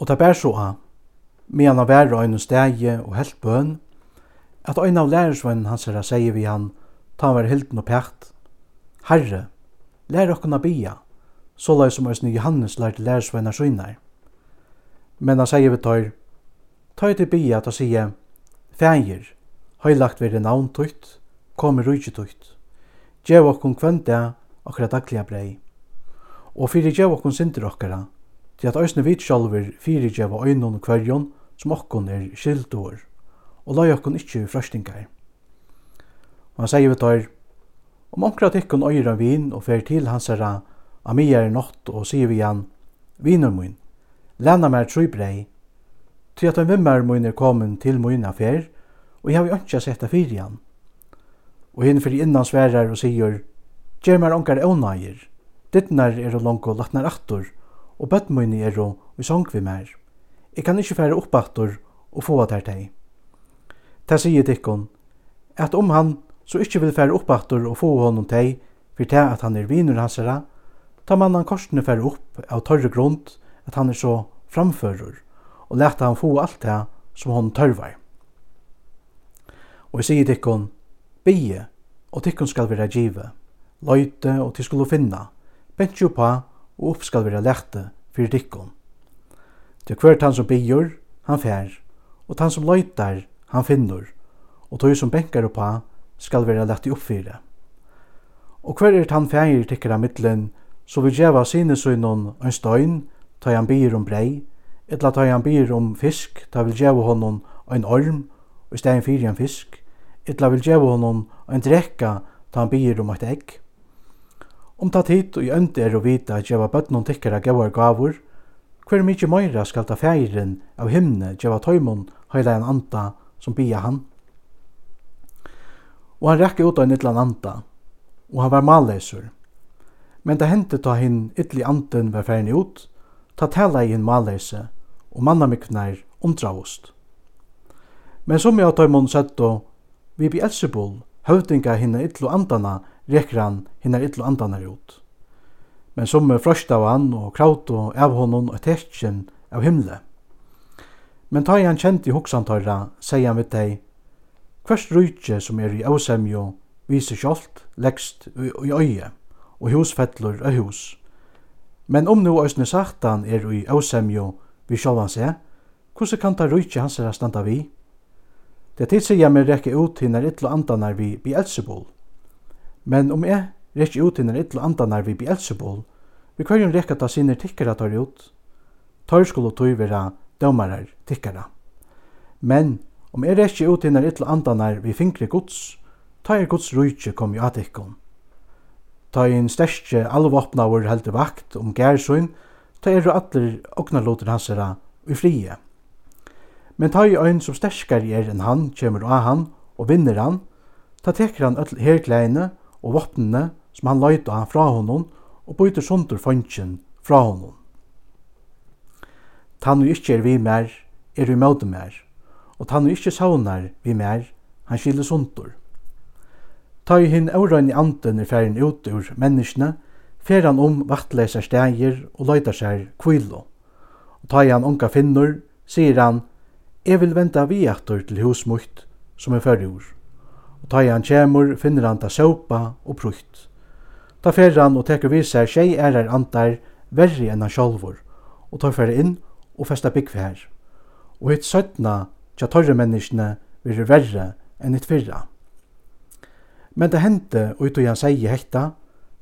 Og det bær så av, med han var øyne stegi og helt bøn, at øyne av lærersvennen hans herra sier vi han, ta han var hilden og pjakt, Herre, lær okkona bia, så lai som øyne Johannes lærte lærersvennar søgnar. Men han sier vi tøyr, tøy til bia at han sier, Fægir, høylagt veri navn tøyt, kom i rujtje tøyt, gjev okkon kvendja okkara daglige brei, og fyrir gjev okkon sindir okkara, til at eisne vit sjálvir fyrigjeva øynun kvarjon som okkon er skildur, og lai okkon ikkje frøstingar. Og han sier vi tar, om onkra tikkun øyra vin og fer til hans herra, amia er nått og sier vi han, vinur mun, lena mer tru brei, til at en vimmar mun er komin til mun affær, og jeg har jo ikke sett fyrir han. Og hinn fyrir innan sverar og sier, Gjer mer onkar ånægir, dittnar er og langko latnar aktor, og bøtt er og og sång vi mer. Jeg kan ikke fære oppbattor og få her teg. Ta sier dikkon, at om han så ikke vil fære oppbattor og få honom teg, for det at han er viner hansara, ta man han korsene fære opp av tørre grund at han er så framfører, og leta han få alt det som hon tørvar. Og jeg sier tikkun, bie, og tikkun skal vera givet, løyte og til skulle finna, bentju på, og upp skal vera lette, fyrir dykkum. Til hvert han som bygger, han fær, og han som løytar, han finner, og tog som benkar oppa skal være lagt i oppfyre. Og hver er han fær tikkara middelen, så vil djeva sine søgnon en støyn, ta han byr om brei, etla ta han byr om fisk, ta vil djeva honom en orm, og i stein fyrir en fisk, etla vil djeva honom en drekka, ta han byr om eit egg, Om ta tid og ønd er å vita at gjeva bøtnon tikkara gauar gavur, hver mykje møyra skal ta feiren av himne jeva tøymon heila en anda som bia han. Og han rekke ut av en ytlan anda, og han var malleisur. Men det hendte ta hinn ytli anten var feiren ut, ta tala i hinn malleise, og mannamiknar omdravost. Men som jeg av tøymon setto, vi bi Elsebol, høvdinga hinne ytlu andana rekker han hinnar illu andanar ut. Men som frøst av han og krautu av honom og tekjen av himle. Men ta i han kjent i hoksantarra, sier han vid deg, Hvers rujtje som er i avsemjo viser kjolt, lekst i øye, og husfettler av hus. Men om nu òsne satan er i avsemjo vi sjálvan seg, hvordan kan ta rujtje hans er standa vi? Det tid sier jeg meg rekke ut hinnar illu andanar vi bi Elsebol. Men om jeg rekker ut hinner ytla andanar vi Beelzebul, vi kvarjun rekka ta sinne tikkara tar ut, tar skulle tog vera dømarar tikkara. Men om jeg rekker ut hinner ytla andanar vi fingre gods, ta er gods rujtje kom jo atikon. Ta ein stærkje alvopnaur heldur vakt om gærsuin, ta er atler ognarlotur hansara vi frie. Men ta i ein som sterskar er enn han, kjemur av han og vinner han, ta teker han öll herkleine og våpnene som han løyta han fra honom og byter sundur føntsjen fra honom. Tannu ikkje er vi mer, er vi møte mer, og tannu ikkje saunar vi mer, han skilder sundur. Ta i hinn åren i anden er ferien ut ur menneskene, fer han om vaktleser steger og løyta seg kvilo. Og ta i han unga finnur, sier han, «Jeg vil venta vi atter til husmukt som er ferdig ur.» og ta han kjemur finner han ta såpa og prutt. Ta fer han og teker við seg tjei ærar antar verri enn han sjálfur, og tar fer inn og festa byggve her. Og hitt søtna tja torre menneskene vil verre enn hitt fyrra. Men det hendte ut og han sier hekta,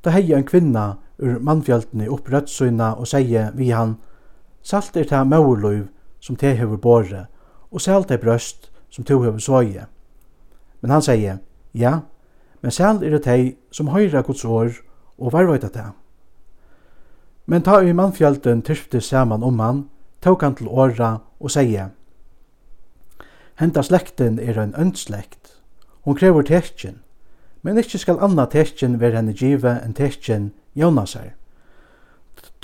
da hei en kvinna ur mannfjaltene opp rødtsøyna og sier vi han, salt er ta maurløyv som te hever båre, og salt er brøst som te hever såje. Men han sier, ja, men selv er det teg som høyra Guds år og varvøyta det. Men ta i mannfjölden tyrfte saman om han, tok han til åra og sier, Henda slekten er en øndslekt, hon krever tekjen, men ikkje skal anna tekjen være henne givet enn tekjen Jonas er.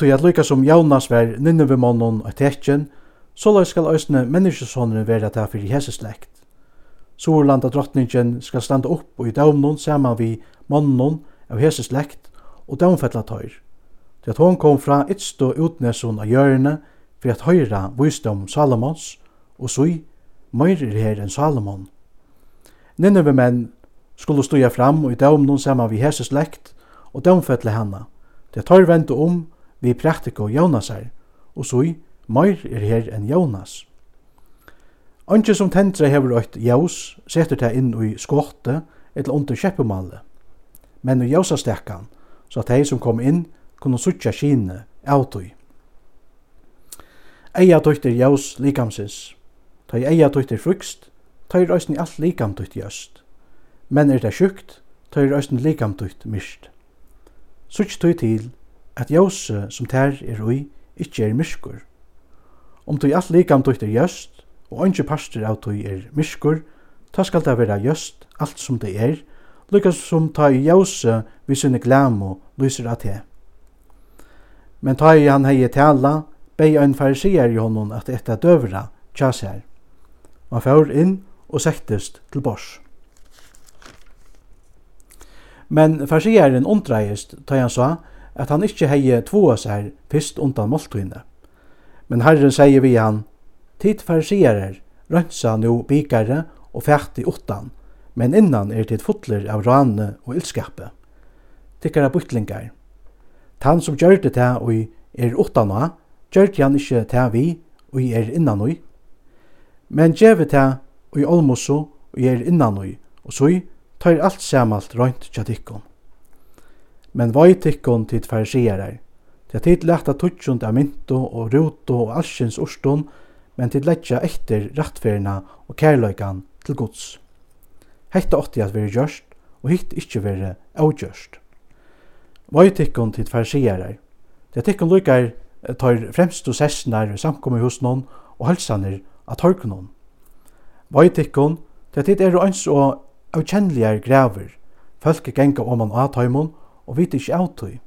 Tog at lykka som Jonas var ninne ved månen og tekjen, så løy skal òsne menneskesånene være ta fyrir hese slekt. Sorlanda drottningen skal standa upp og i daumnon saman vi mannon av hese slekt og dømfella tøyr. Til at hon kom fra ytst og utnesun av hjørne for at høyra vysdom Salomons og sui møyrir her enn Salomon. Ninnive menn skulle stuja fram og i dømnon saman vi hese slekt og dømfella henne. Til at tøyr ventu om vi praktiko Jonasar og sui møyrir her enn Jonas. Anki som tendra hevur eit jós, setur tað inn ui skotte ella under skeppumalle. Men og jausastekkan, så so at tey som kom inn kunne suttja skine autoi. Eia tøttir jós likamsis. Tøy eia tøttir frukst, ta er øysni alt likam tøtt jøst. Men er det sjukt, ta er øysni likam tøtt mist. Sutt tøy til at jause som tær er ui, ikkje er miskur. Om tøy alt likam tøtt er jøst, og ønske parster av tog er myskur, ta skal det vera just alt som det er, lukka som ta i jause vi sinne glamo lyser at he. Men ta i han hei tala, bei ein farisier i honom at etta døvra tjas her. Han fyrir inn og sektest til bors. Men farisieren undreist ta han sa at han ikkje hei tvoa sær fyrst undan måltøyne. Men herren sier vi han, Tid farsiarer, rønsa nu bikare og fætti utan, men innan er tid fotler av rane og ildskape. Tikkara bytlingar. Tan som gjør det til og er uttana, gjør det han ikkje til vi og er innan og. Men gjør det til og i olmosu og er innan og, og så tar alt samalt rønt tja tikkon. Men vai tikkon tid farsiarer, Det er tid lagt av tutsjund av mynto og ruto og allsins urstund men til letja etter rattferina og kærløykan til Guds. Hetta åtti at veri gjørst, og hitt ikkje veri avgjørst. Vøy tikkun til farsiarar. Det tikkun lukar tar fremstu sessnar samkommer hos noen og halsanir at torkun noen. Vøy tikkun det tid er ans og avkjennligar graver. Folk genga oman av tøymon og vit ikkje avtøy.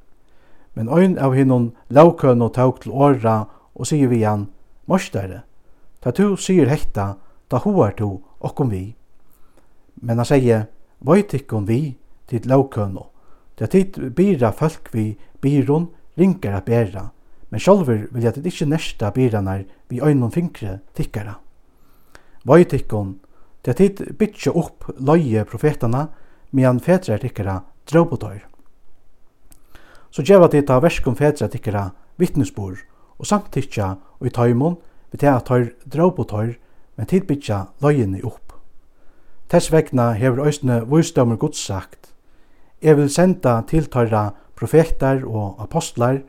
Men ein av hinnon laukøn og tauk til åra og sier vi han, Mostare, Ta tu sier hekta, ta hoar tu okkom vi. Men han sier, Vøyt ikkom vi, til laukønno. Ta er tid bira folk vi byron ringar a bera, men sjálfur vil jeg ikkje nesta byranar vi øynon finkre tikkara. Vøyt ikkom, ta tid bytja opp løye profetana, medan fetrar tikkara draubotøyr. Så djeva tid ta verskum fetra tikkara vittnesbor, og samtikkja og i taimon vi til at tøyr på og men tid bytja løyene opp. Tess vegna hever òsne vusdommer Guds sagt, Jeg vil senda til tarra profetar og apostlar,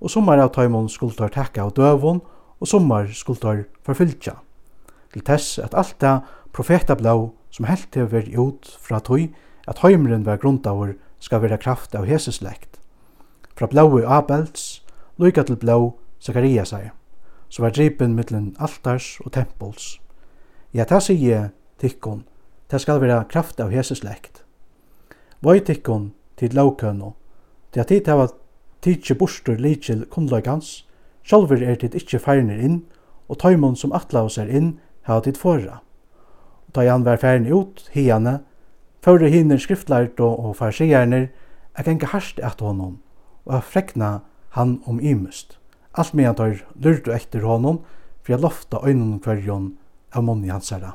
og sommar av tøymon skulle tar takka av døvun, og sommar skulle tar forfylltja. Til tess at alt det profetablau som helt hever veri ut fra tøy, at høymren var grundavur skal være kraft av heseslekt. Fra blaue Abels, lykka til blau Zakarias eier som var dripen mittlen altars og tempels. Ja, ta sier jeg, tikkun, ta skal vera kraft av hese slekt. Voi tikkun til laukøno, til at tid hava tidsi bostur likil kundlagans, sjálfur er tid ikkje færner inn, og taumon som atlaus er inn, hava tid forra. Og ta jan var færne ut, hiane, fyrir hinner skriftlært og, og farsierne, er genga harsht at honom, og a frekna han om imust alt meðan tær lurtu eftir honum, fyri at lofta øynunum hverjum av munni hansara.